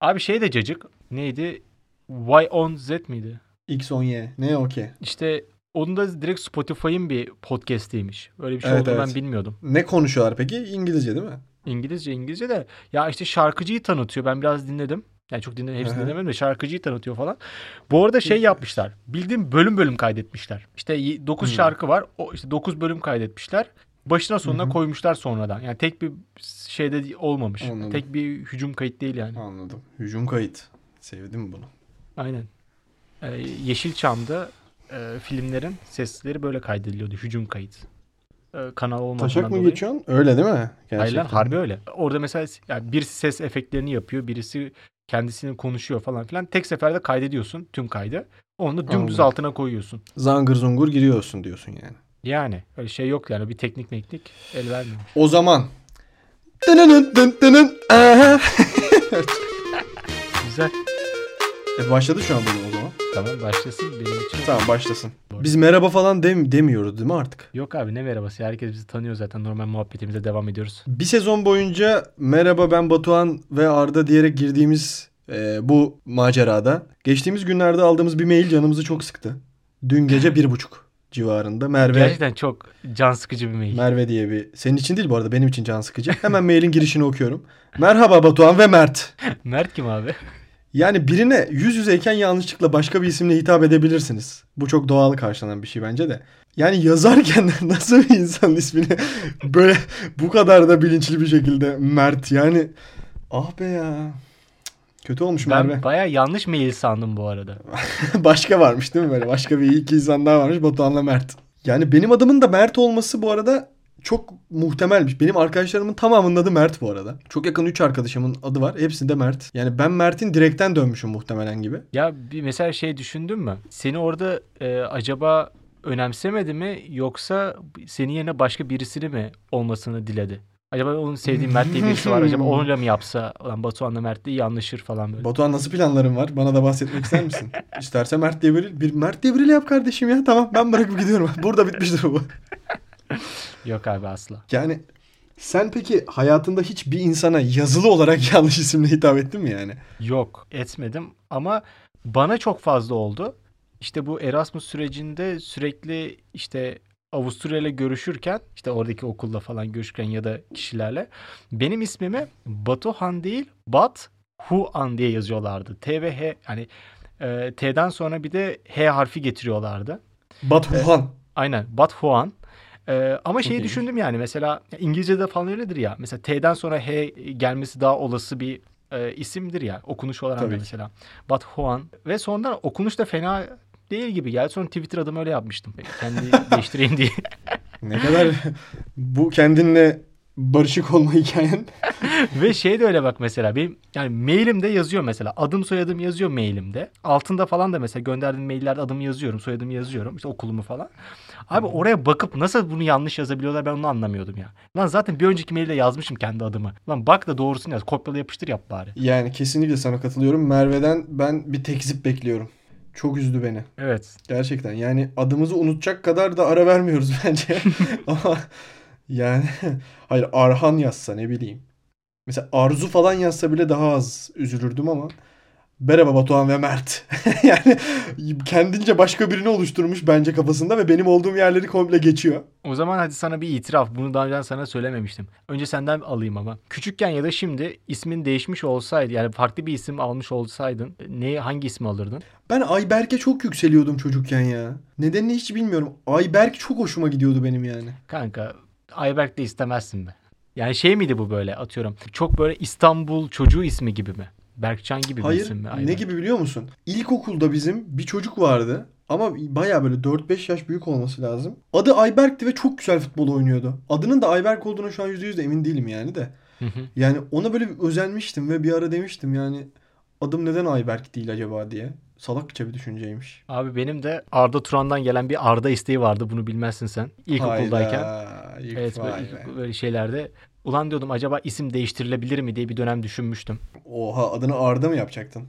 Abi şey de cacık. Neydi? Y on Z miydi? X10Y. Ne o ki? İşte onun da direkt Spotify'ın bir podcast'iymiş. Öyle bir şey Evet, olduğunu evet. ben bilmiyordum. Ne konuşuyorlar peki? İngilizce değil mi? İngilizce İngilizce de ya işte şarkıcıyı tanıtıyor. Ben biraz dinledim. Yani çok dinledim, hepsini dinlemedim de şarkıcıyı tanıtıyor falan. Bu arada şey yapmışlar. Bildiğim bölüm bölüm kaydetmişler. İşte 9 Hı. şarkı var. O işte 9 bölüm kaydetmişler. Başına sonuna Hı hı. koymuşlar sonradan. Yani tek bir şeyde olmamış. Anladım. Tek bir hücum kayıt değil yani. Anladım. Hücum kayıt. Sevdim bunu. Aynen. Ee, Yeşilçam'da e, filmlerin sesleri böyle kaydediliyordu. Hücum kayıt. Ee, kanal olmadığından Taşak mı dolayı. geçiyorsun? Öyle değil mi? Hayır Gerçekten. lan harbi öyle. Orada mesela yani birisi ses efektlerini yapıyor. Birisi kendisini konuşuyor falan filan. Tek seferde kaydediyorsun tüm kaydı. Onu da dümdüz Anladım. altına koyuyorsun. Zangır zungur giriyorsun diyorsun yani. Yani öyle şey yok yani. Bir teknik meknik el vermiyor. O zaman. Güzel. E başladı şu an benim o zaman. Tamam başlasın benim için. Tamam başlasın. Biz merhaba falan dem demiyoruz değil mi artık? Yok abi ne merhabası. Herkes bizi tanıyor zaten. Normal muhabbetimize devam ediyoruz. Bir sezon boyunca merhaba ben Batuhan ve Arda diyerek girdiğimiz e, bu macerada geçtiğimiz günlerde aldığımız bir mail canımızı çok sıktı. Dün gece bir buçuk civarında Merve Gerçekten çok can sıkıcı bir mail. Merve diye bir senin için değil bu arada benim için can sıkıcı. Hemen mailin girişini okuyorum. Merhaba Batuhan ve Mert. Mert kim abi? Yani birine yüz yüzeyken yanlışlıkla başka bir isimle hitap edebilirsiniz. Bu çok doğal karşılanan bir şey bence de. Yani yazarken nasıl bir insanın ismini böyle bu kadar da bilinçli bir şekilde Mert yani ah be ya. Kötü olmuş Ben Merve. baya yanlış mail sandım bu arada. Başka varmış değil mi böyle? Başka bir iki insan daha varmış Batuhan'la Mert. Yani benim adımın da Mert olması bu arada çok muhtemelmiş. Benim arkadaşlarımın tamamının adı Mert bu arada. Çok yakın 3 arkadaşımın adı var. Hepsinde Mert. Yani ben Mert'in direkten dönmüşüm muhtemelen gibi. Ya bir mesela şey düşündün mü? Seni orada e, acaba önemsemedi mi yoksa senin yerine başka birisini mi olmasını diledi? Acaba onun sevdiği Mert diye birisi var. Acaba onunla mı yapsa? Ulan Batuhan'la Mert de iyi anlaşır falan böyle. Batuhan nasıl planların var? Bana da bahsetmek ister misin? İsterse Mert diye biri, bir Mert diye biriyle yap kardeşim ya. Tamam ben bırakıp gidiyorum. Burada bitmiştir bu. Yok abi asla. Yani sen peki hayatında hiç bir insana yazılı olarak yanlış isimle hitap ettin mi yani? Yok etmedim ama bana çok fazla oldu. İşte bu Erasmus sürecinde sürekli işte Avusturya ile görüşürken işte oradaki okulla falan görüşürken ya da kişilerle benim ismimi Batuhan değil Bat Huan diye yazıyorlardı. T ve H yani e, T'den sonra bir de H harfi getiriyorlardı. Batuhan. Aynen Bat Huan. E, ama şeyi düşündüm yani mesela İngilizce'de falan öyledir ya. Mesela T'den sonra H gelmesi daha olası bir e, isimdir ya okunuş olarak Tabii mesela. Bat Huan ve sonradan okunuş da fena değil gibi geldi. Sonra Twitter adımı öyle yapmıştım. Kendi değiştireyim diye. Ne kadar bu kendinle barışık olma hikayen. Ve şey de öyle bak mesela benim yani mailimde yazıyor mesela adım soyadım yazıyor mailimde. Altında falan da mesela gönderdiğim maillerde adımı yazıyorum, soyadımı yazıyorum, işte okulumu falan. Abi oraya bakıp nasıl bunu yanlış yazabiliyorlar ben onu anlamıyordum ya. Lan zaten bir önceki mailde yazmışım kendi adımı. Lan bak da doğrusunu yaz. Kopyala yapıştır yap bari. Yani kesinlikle sana katılıyorum. Merve'den ben bir tekzip bekliyorum. Çok üzdü beni. Evet. Gerçekten yani adımızı unutacak kadar da ara vermiyoruz bence. Ama yani hayır Arhan yazsa ne bileyim. Mesela Arzu falan yazsa bile daha az üzülürdüm ama Merhaba Batuhan ve Mert. yani kendince başka birini oluşturmuş bence kafasında ve benim olduğum yerleri komple geçiyor. O zaman hadi sana bir itiraf. Bunu daha önce sana söylememiştim. Önce senden alayım ama. Küçükken ya da şimdi ismin değişmiş olsaydı yani farklı bir isim almış olsaydın ne hangi ismi alırdın? Ben Ayberk'e çok yükseliyordum çocukken ya. Nedenini hiç bilmiyorum. Ayberk çok hoşuma gidiyordu benim yani. Kanka Ayberk de istemezsin be. Yani şey miydi bu böyle atıyorum. Çok böyle İstanbul çocuğu ismi gibi mi? Berkcan gibi bir Hayır isim mi? ne Ayberk? gibi biliyor musun? İlkokulda bizim bir çocuk vardı. Ama baya böyle 4-5 yaş büyük olması lazım. Adı Ayberk'ti ve çok güzel futbol oynuyordu. Adının da Ayberk olduğuna şu an %100 de emin değilim yani de. Yani ona böyle bir özenmiştim ve bir ara demiştim yani adım neden Ayberk değil acaba diye. Salakça bir düşünceymiş. Abi benim de Arda Turan'dan gelen bir Arda isteği vardı. Bunu bilmezsin sen. İlkokuldayken. Hayda, Evet böyle, ilk- böyle şeylerde. Ulan diyordum acaba isim değiştirilebilir mi diye bir dönem düşünmüştüm. Oha adını Arda mı yapacaktın?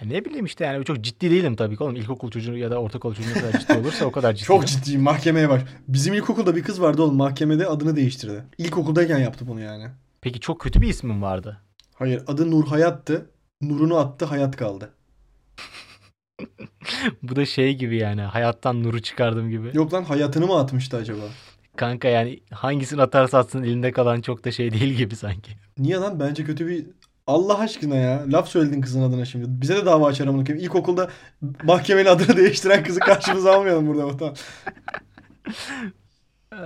Ya ne bileyim işte yani çok ciddi değilim tabii ki oğlum. İlkokul çocuğu ya da ortaokul çocuğu ne kadar ciddi olursa o kadar ciddi. Çok ciddiyim mahkemeye baş. Bizim ilkokulda bir kız vardı oğlum mahkemede adını değiştirdi. İlkokuldayken yaptı bunu yani. Peki çok kötü bir ismin vardı. Hayır adı Nur Hayat'tı. Nurunu attı hayat kaldı. Bu da şey gibi yani hayattan nuru çıkardım gibi. Yok lan hayatını mı atmıştı acaba? Kanka yani hangisini atarsa atsın elinde kalan çok da şey değil gibi sanki. Niye lan? Bence kötü bir... Allah aşkına ya. Laf söyledin kızın adına şimdi. Bize de dava açar amına koyayım. İlkokulda mahkemenin adını değiştiren kızı karşımıza almayalım burada. Vatan. Ee,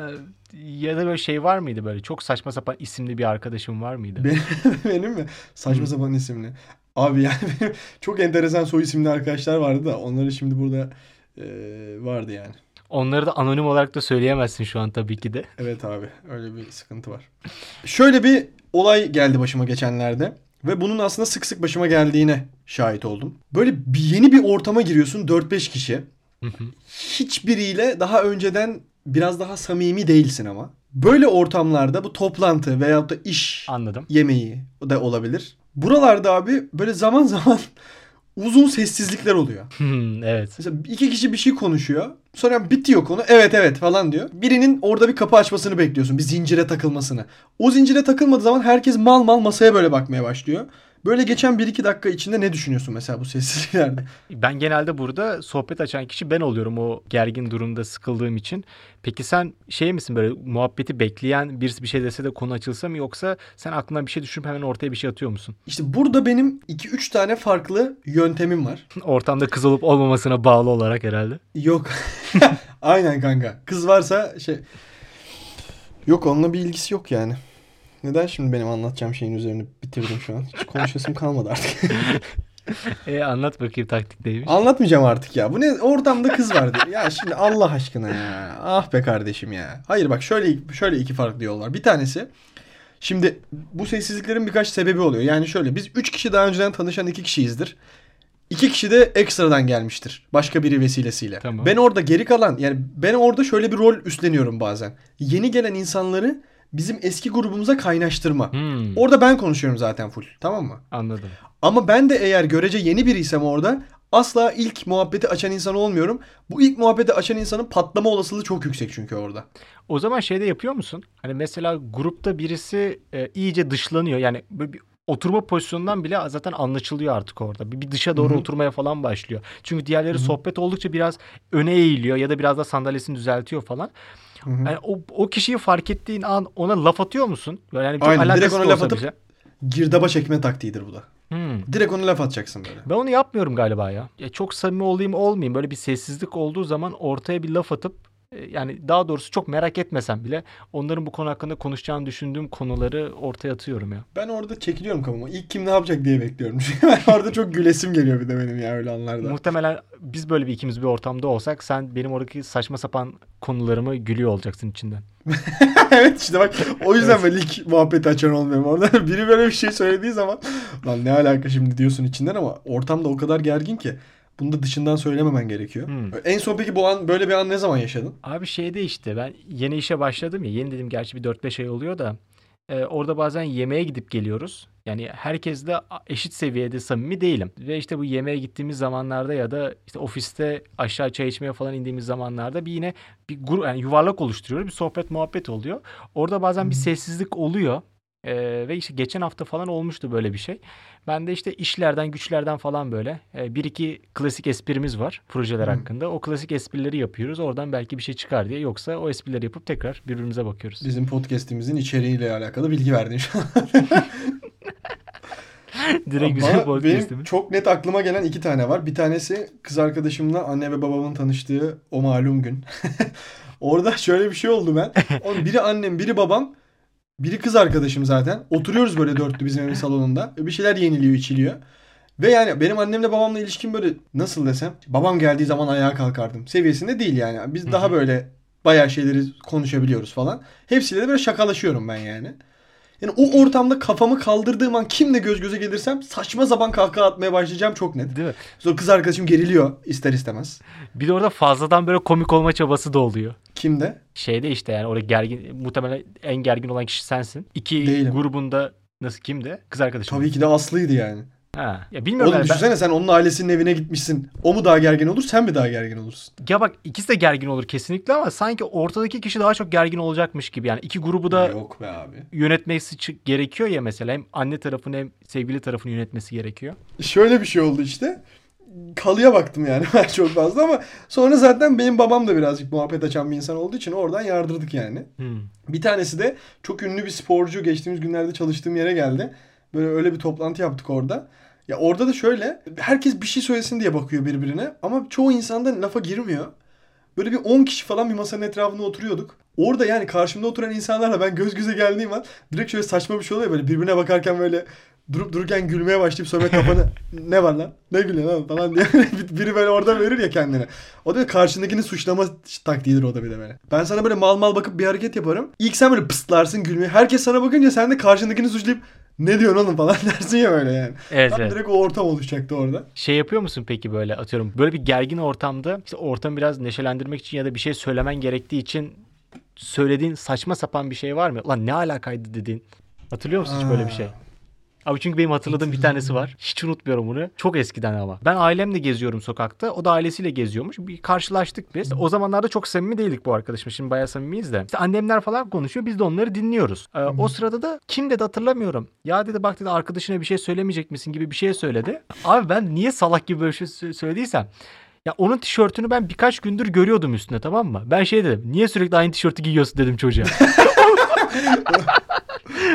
ya da böyle şey var mıydı böyle çok saçma sapan isimli bir arkadaşım var mıydı? Benim, mi? Saçma sapan isimli. Abi yani benim çok enteresan soy isimli arkadaşlar vardı da onları şimdi burada e, vardı yani. Onları da anonim olarak da söyleyemezsin şu an tabii ki de. Evet abi öyle bir sıkıntı var. Şöyle bir olay geldi başıma geçenlerde ve bunun aslında sık sık başıma geldiğine şahit oldum. Böyle bir yeni bir ortama giriyorsun 4-5 kişi. Hiçbiriyle daha önceden biraz daha samimi değilsin ama. Böyle ortamlarda bu toplantı veyahut da iş Anladım. yemeği da olabilir. Buralarda abi böyle zaman zaman uzun sessizlikler oluyor. Evet. Mesela iki kişi bir şey konuşuyor. Sonra bitiyor konu. Evet evet falan diyor. Birinin orada bir kapı açmasını bekliyorsun. Bir zincire takılmasını. O zincire takılmadığı zaman herkes mal mal masaya böyle bakmaya başlıyor. Böyle geçen 1-2 dakika içinde ne düşünüyorsun mesela bu sessizliklerde? Ben genelde burada sohbet açan kişi ben oluyorum o gergin durumda sıkıldığım için. Peki sen şey misin böyle muhabbeti bekleyen birisi bir şey dese de konu açılsa mı yoksa sen aklına bir şey düşünüp hemen ortaya bir şey atıyor musun? İşte burada benim 2-3 tane farklı yöntemim var. Ortamda kız olup olmamasına bağlı olarak herhalde. Yok. Aynen kanka. Kız varsa şey... Yok onunla bir ilgisi yok yani. Neden şimdi benim anlatacağım şeyin üzerine bitirdim şu an? Hiç konuşasım kalmadı artık. E anlat bakayım taktik neymiş. Anlatmayacağım artık ya. Bu ne? Ortamda kız vardı. Ya şimdi Allah aşkına ya. Ah be kardeşim ya. Hayır bak şöyle şöyle iki farklı yol var. Bir tanesi şimdi bu sessizliklerin birkaç sebebi oluyor. Yani şöyle biz üç kişi daha önceden tanışan iki kişiyizdir. İki kişi de ekstradan gelmiştir. Başka biri vesilesiyle. Tamam. Ben orada geri kalan yani ben orada şöyle bir rol üstleniyorum bazen. Yeni gelen insanları bizim eski grubumuza kaynaştırma. Hmm, Orada ben konuşuyorum zaten full. Tamam mı? anladım. Ama ben de eğer görece yeni biriysem orada asla ilk muhabbeti açan insan olmuyorum. Bu ilk muhabbeti açan insanın patlama olasılığı çok yüksek çünkü orada. O zaman şey de yapıyor musun? Hani mesela grupta birisi e, iyice dışlanıyor. Yani bir oturma pozisyonundan bile zaten anlaşılıyor artık orada. Bir, bir dışa doğru Hı hı. oturmaya falan başlıyor. Çünkü diğerleri Hı hı. sohbet oldukça biraz öne eğiliyor ya da biraz da sandalyesini düzeltiyor falan. Hı hı. Yani o, o kişiyi fark ettiğin an ona laf atıyor musun? Yani çok Aynen, direkt ona laf atıp- bile. Girdaba çekme taktiğidir bu da. Hmm. Direkt ona laf atacaksın böyle. Ben onu yapmıyorum galiba ya. ya. Çok samimi olayım olmayayım böyle bir sessizlik olduğu zaman ortaya bir laf atıp yani daha doğrusu çok merak etmesem bile onların bu konu hakkında konuşacağını düşündüğüm konuları ortaya atıyorum ya. Ben orada çekiliyorum kafama. İlk kim ne yapacak diye bekliyorum. Çünkü ben orada çok gülesim geliyor bir de benim ya öyle anlarda. Muhtemelen biz böyle bir ikimiz bir ortamda olsak sen benim oradaki saçma sapan konularımı gülüyor olacaksın içinden. evet işte bak o yüzden Evet. ben ilk muhabbeti açan olmuyorum orada. Biri böyle bir şey söylediği zaman lan ne alaka şimdi diyorsun içinden ama ortamda o kadar gergin ki bunu da dışından söylememen gerekiyor. Hmm. En son peki bu an böyle bir an ne zaman yaşadın? Abi şeyde işte ben yeni işe başladım ya yeni dedim gerçi bir 4-5 ay oluyor da e, orada bazen yemeğe gidip geliyoruz. Yani herkesle eşit seviyede samimi değilim. Ve işte bu yemeğe gittiğimiz zamanlarda ya da işte ofiste aşağı çay içmeye falan indiğimiz zamanlarda bir yine bir grup yani yuvarlak oluşturuyoruz. Bir sohbet muhabbet oluyor. Orada bazen bir hı. sessizlik oluyor. E, ve işte geçen hafta falan olmuştu böyle bir şey. Ben de işte işlerden güçlerden falan böyle e, bir iki klasik esprimiz var projeler Hı. hakkında. O klasik esprileri yapıyoruz. Oradan belki bir şey çıkar diye. Yoksa o esprileri yapıp tekrar birbirimize bakıyoruz. Bizim podcast'imizin içeriğiyle alakalı bilgi verdin şu an. Direkt bizim Bana- benim podcast'imiz. çok net aklıma gelen iki tane var. Bir tanesi kız arkadaşımla anne ve babamın tanıştığı o malum gün. Orada şöyle bir şey oldu ben. Oğlum biri annem, biri babam, biri kız arkadaşım zaten. Oturuyoruz böyle dörtlü bizim evin salonunda. Bir şeyler yeniliyor, içiliyor. Ve yani benim annemle babamla ilişkim böyle nasıl desem babam geldiği zaman ayağa kalkardım seviyesinde değil yani. Biz daha böyle bayağı şeyleri konuşabiliyoruz falan. Hepsiyle de böyle şakalaşıyorum ben yani. Yani o ortamda kafamı kaldırdığım an kimle göz göze gelirsem saçma sapan kahkaha atmaya başlayacağım çok net. Değil mi? Sonra kız arkadaşım geriliyor ister istemez. Bir de orada fazladan böyle komik olma çabası da oluyor. Kimde? Şeyde işte yani orada gergin muhtemelen en gergin olan kişi sensin. İki Değilim. grubunda nasıl kimde? Kız arkadaşım. Tabii ki de Aslı'ydı yani. Ha. Ya bilmiyorum. Oğlum yani ben- düşünsene sen onun ailesinin evine gitmişsin. O mu daha gergin olur sen mi daha gergin olursun? Ya bak ikisi de gergin olur kesinlikle ama sanki ortadaki kişi daha çok gergin olacakmış gibi. Yani iki grubu da Yok be abi. yönetmesi gerekiyor ya mesela. Hem anne tarafını hem sevgili tarafını yönetmesi gerekiyor. Şöyle bir şey oldu işte. Kalıya baktım yani ben çok fazla ama sonra zaten benim babam da birazcık muhabbet açan bir insan olduğu için oradan yardırdık yani. Hmm. Bir tanesi de çok ünlü bir sporcu geçtiğimiz günlerde çalıştığım yere geldi. Böyle öyle bir toplantı yaptık orada. Ya orada da şöyle herkes bir şey söylesin diye bakıyor birbirine ama çoğu insan da lafa girmiyor. Böyle bir 10 kişi falan bir masanın etrafında oturuyorduk. Orada yani karşımda oturan insanlarla ben göz göze geldiğim an direkt şöyle saçma bir şey oluyor böyle birbirine bakarken böyle durup dururken gülmeye başlayıp sonra kafanı ne var lan ne gülüyorsun lan falan diye biri böyle orada verir ya kendine. O da karşındakini suçlama taktiğidir o da bir de böyle. Ben sana böyle mal mal bakıp bir hareket yaparım. İlk sen böyle pıstlarsın gülmeye. Herkes sana bakınca sen de karşındakini suçlayıp ne diyorsun oğlum falan dersin ya böyle yani. Evet, Tam evet. direkt o ortam oluşacaktı orada. Şey yapıyor musun peki böyle atıyorum böyle bir gergin ortamda işte ortamı biraz neşelendirmek için ya da bir şey söylemen gerektiği için söylediğin saçma sapan bir şey var mı? Lan ne alakaydı dediğin. Hatırlıyor musun hiç böyle bir şey? Abi çünkü benim hatırladığım bir tanesi var. Hiç unutmuyorum bunu. Çok eskiden ama. Ben ailemle geziyorum sokakta. O da ailesiyle geziyormuş. Bir karşılaştık biz. O zamanlarda çok samimi değildik bu arkadaşımla. Şimdi bayağı samimiyiz de. İşte annemler falan konuşuyor. Biz de onları dinliyoruz. Ee, o sırada da kim dedi hatırlamıyorum. Ya dedi bak dedi arkadaşına bir şey söylemeyecek misin gibi bir şey söyledi. Abi ben niye salak gibi böyle şey sö- söylediysem. Ya onun tişörtünü ben birkaç gündür görüyordum üstünde tamam mı? Ben şey dedim. Niye sürekli aynı tişörtü giyiyorsun dedim çocuğa.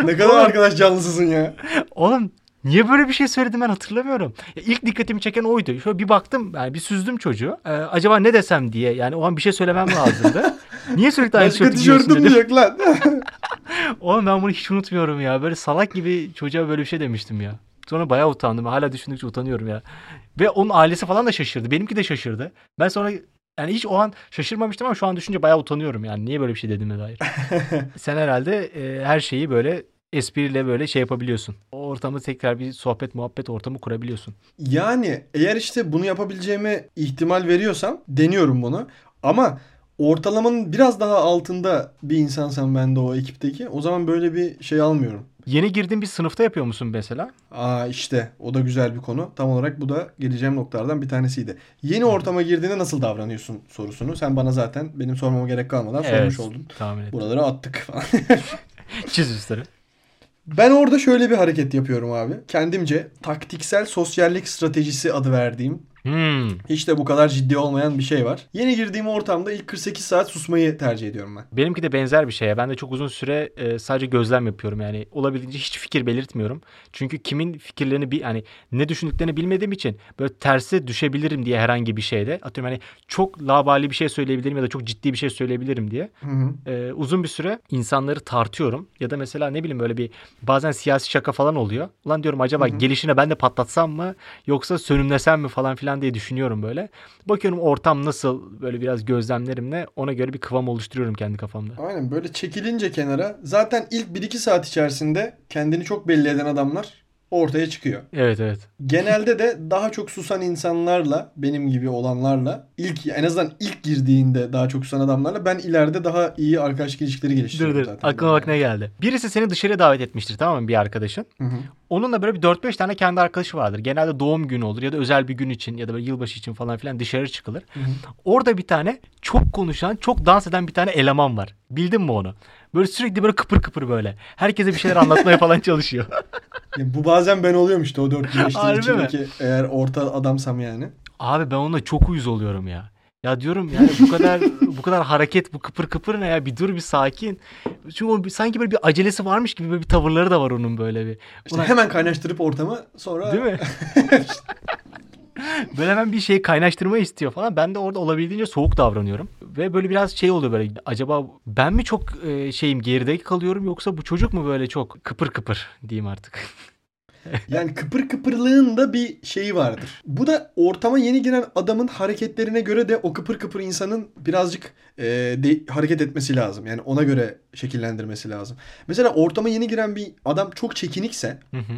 Ne kadar arkadaş canlısısın ya. Oğlum niye böyle bir şey söyledim ben hatırlamıyorum. Ya ilk dikkatimi çeken oydu. Şöyle bir baktım yani bir süzdüm çocuğu. Ee, acaba ne desem diye yani o an bir şey söylemem lazımdı. Niye sürekli aynı tişörtü giyiyorsun dedim. yok lan. Oğlum ben bunu hiç unutmuyorum ya. Böyle salak gibi çocuğa böyle bir şey demiştim ya. Sonra bayağı utandım. Hala düşündükçe utanıyorum ya. Ve onun ailesi falan da şaşırdı. Benimki de şaşırdı. Ben sonra yani hiç o an şaşırmamıştım ama şu an düşünce bayağı utanıyorum yani. Niye böyle bir şey dediğime dair. Sen herhalde e, her şeyi böyle espriyle böyle şey yapabiliyorsun. O ortamı tekrar bir sohbet muhabbet ortamı kurabiliyorsun. Yani eğer işte bunu yapabileceğime ihtimal veriyorsam deniyorum bunu. Ama ortalamanın biraz daha altında bir insansam ben de o ekipteki o zaman böyle bir şey almıyorum. Yeni girdiğin bir sınıfta yapıyor musun mesela? Aa işte o da güzel bir konu. Tam olarak bu da geleceğim noktalardan bir tanesiydi. Yeni ortama girdiğinde nasıl davranıyorsun sorusunu sen bana zaten benim sormama gerek kalmadan sormuş oldun. Tahmin ettim. Buraları attık falan. Çiz üstleri. Ben orada şöyle bir hareket yapıyorum abi. Kendimce taktiksel sosyallik stratejisi adı verdiğim Hmm. hiç de bu kadar ciddi olmayan bir şey var. Yeni girdiğim ortamda ilk 48 saat susmayı tercih ediyorum ben. Benimki de benzer bir şeye. Ben de çok uzun süre e, sadece gözlem yapıyorum. Yani olabildiğince hiç fikir belirtmiyorum. Çünkü kimin fikirlerini bir hani ne düşündüklerini bilmediğim için böyle terse düşebilirim diye herhangi bir şeyde. Atıyorum hani çok labali bir şey söyleyebilirim ya da çok ciddi bir şey söyleyebilirim diye. Hı hı. E, uzun bir süre insanları tartıyorum. Ya da mesela ne bileyim böyle bir bazen siyasi şaka falan oluyor. Ulan diyorum acaba gelişine ben de patlatsam mı yoksa sönümlesem mi falan filan diye düşünüyorum böyle. Bakıyorum ortam nasıl böyle biraz gözlemlerimle ona göre bir kıvam oluşturuyorum kendi kafamda. Aynen böyle çekilince kenara zaten ilk 1-2 saat içerisinde kendini çok belli eden adamlar ortaya çıkıyor. Evet evet. Genelde de daha çok susan insanlarla, benim gibi olanlarla, ilk en azından ilk girdiğinde daha çok susan adamlarla ben ileride daha iyi arkadaşlık ilişkileri Dur geliştiriyorum dur zaten. aklıma bak ne geldi. Birisi seni dışarıya davet etmiştir tamam mı bir arkadaşın. Hı hı. Onunla böyle bir 4-5 tane kendi arkadaşı vardır. Genelde doğum günü olur ya da özel bir gün için ya da böyle yılbaşı için falan filan dışarı çıkılır. hı. Orada bir tane çok konuşan, çok dans eden bir tane eleman var. Bildin mi onu? Böyle sürekli böyle kıpır kıpır böyle. Herkese bir şeyler anlatmaya falan çalışıyor. Ya bu bazen ben oluyorum işte o 4 güneşli Harbi mi? içindeki eğer orta adamsam yani. Abi ben onunla çok uyuz oluyorum ya. Ya diyorum yani bu kadar bu kadar hareket bu kıpır kıpır ne ya bir dur bir sakin. Çünkü bir- sanki böyle bir acelesi varmış gibi böyle bir tavırları da var onun böyle bir. İşte Ulan- hemen kaynaştırıp ortamı sonra Değil mi? böyle hemen bir şeyi kaynaştırma istiyor falan. Ben de orada olabildiğince soğuk davranıyorum. Ve böyle biraz şey oluyor böyle. Acaba ben mi çok e, şeyim geride kalıyorum yoksa bu çocuk mu böyle çok kıpır kıpır diyeyim artık. Yani kıpır kıpırlığın da bir şeyi vardır. Bu da ortama yeni giren adamın hareketlerine göre de o kıpır kıpır insanın birazcık e, de- hareket etmesi lazım. Yani ona göre şekillendirmesi lazım. Mesela ortama yeni giren bir adam çok çekinikse Hı hı.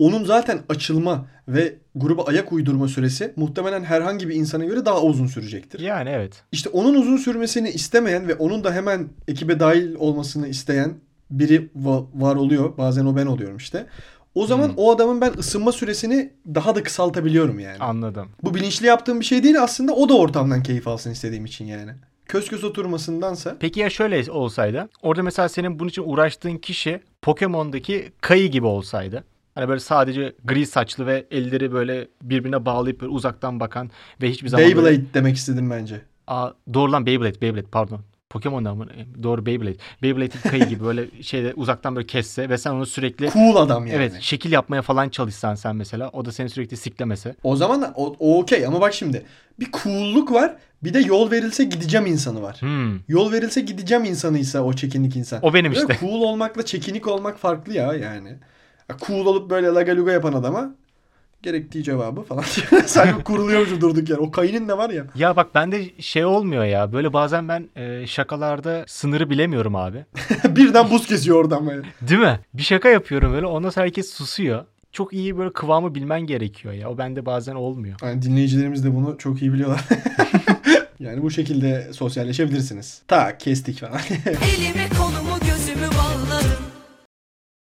Onun zaten açılma ve gruba ayak uydurma süresi muhtemelen herhangi bir insana göre daha uzun sürecektir. yani evet. İşte onun uzun sürmesini istemeyen ve onun da hemen ekibe dahil olmasını isteyen biri va- var oluyor. Bazen o ben oluyorum işte. O zaman Hmm. o adamın ben ısınma süresini daha da kısaltabiliyorum yani. Anladım. Bu bilinçli yaptığım bir şey değil aslında o da ortamdan keyif alsın istediğim için yani. Kös kös oturmasındansa Peki ya şöyle olsaydı? Orada mesela senin bunun için uğraştığın kişi Pokemon'daki Kayı gibi olsaydı. Hani böyle sadece gri saçlı ve elleri böyle birbirine bağlayıp böyle uzaktan bakan ve hiçbir zaman Beyblade böyle... demek istedim bence. Aa, doğru lan Beyblade, Beyblade pardon. Pokemon'da mı? Doğru Beyblade. Beyblade'in Kayı gibi böyle şeyde uzaktan böyle kesse ve sen onu sürekli Cool adam yani. Evet şekil yapmaya falan çalışsan sen mesela. O da seni sürekli siklemese. O zaman o, o okey ama bak şimdi bir cool'luk var bir de yol verilse gideceğim insanı var. Hmm. Yol verilse gideceğim insanıysa o çekinlik insan. O benim Böyle işte. cool olmakla çekinik olmak farklı ya yani. Cool olup böyle lagaluga yapan adama gerektiği cevabı falan diyor. Sanki kuruluyormuş durduk yer. O kayının da var ya. Ya bak bende şey olmuyor ya. Böyle bazen ben e, şakalarda sınırı bilemiyorum abi. Birden buz kesiyor oradan böyle. Değil mi? Bir şaka yapıyorum böyle. Ondan sonra herkes susuyor. Çok iyi böyle kıvamı bilmen gerekiyor ya. O bende bazen olmuyor. Yani dinleyicilerimiz de bunu çok iyi biliyorlar. yani bu şekilde sosyalleşebilirsiniz. Tak kestik falan. Elimi kolumu gözümü bağladım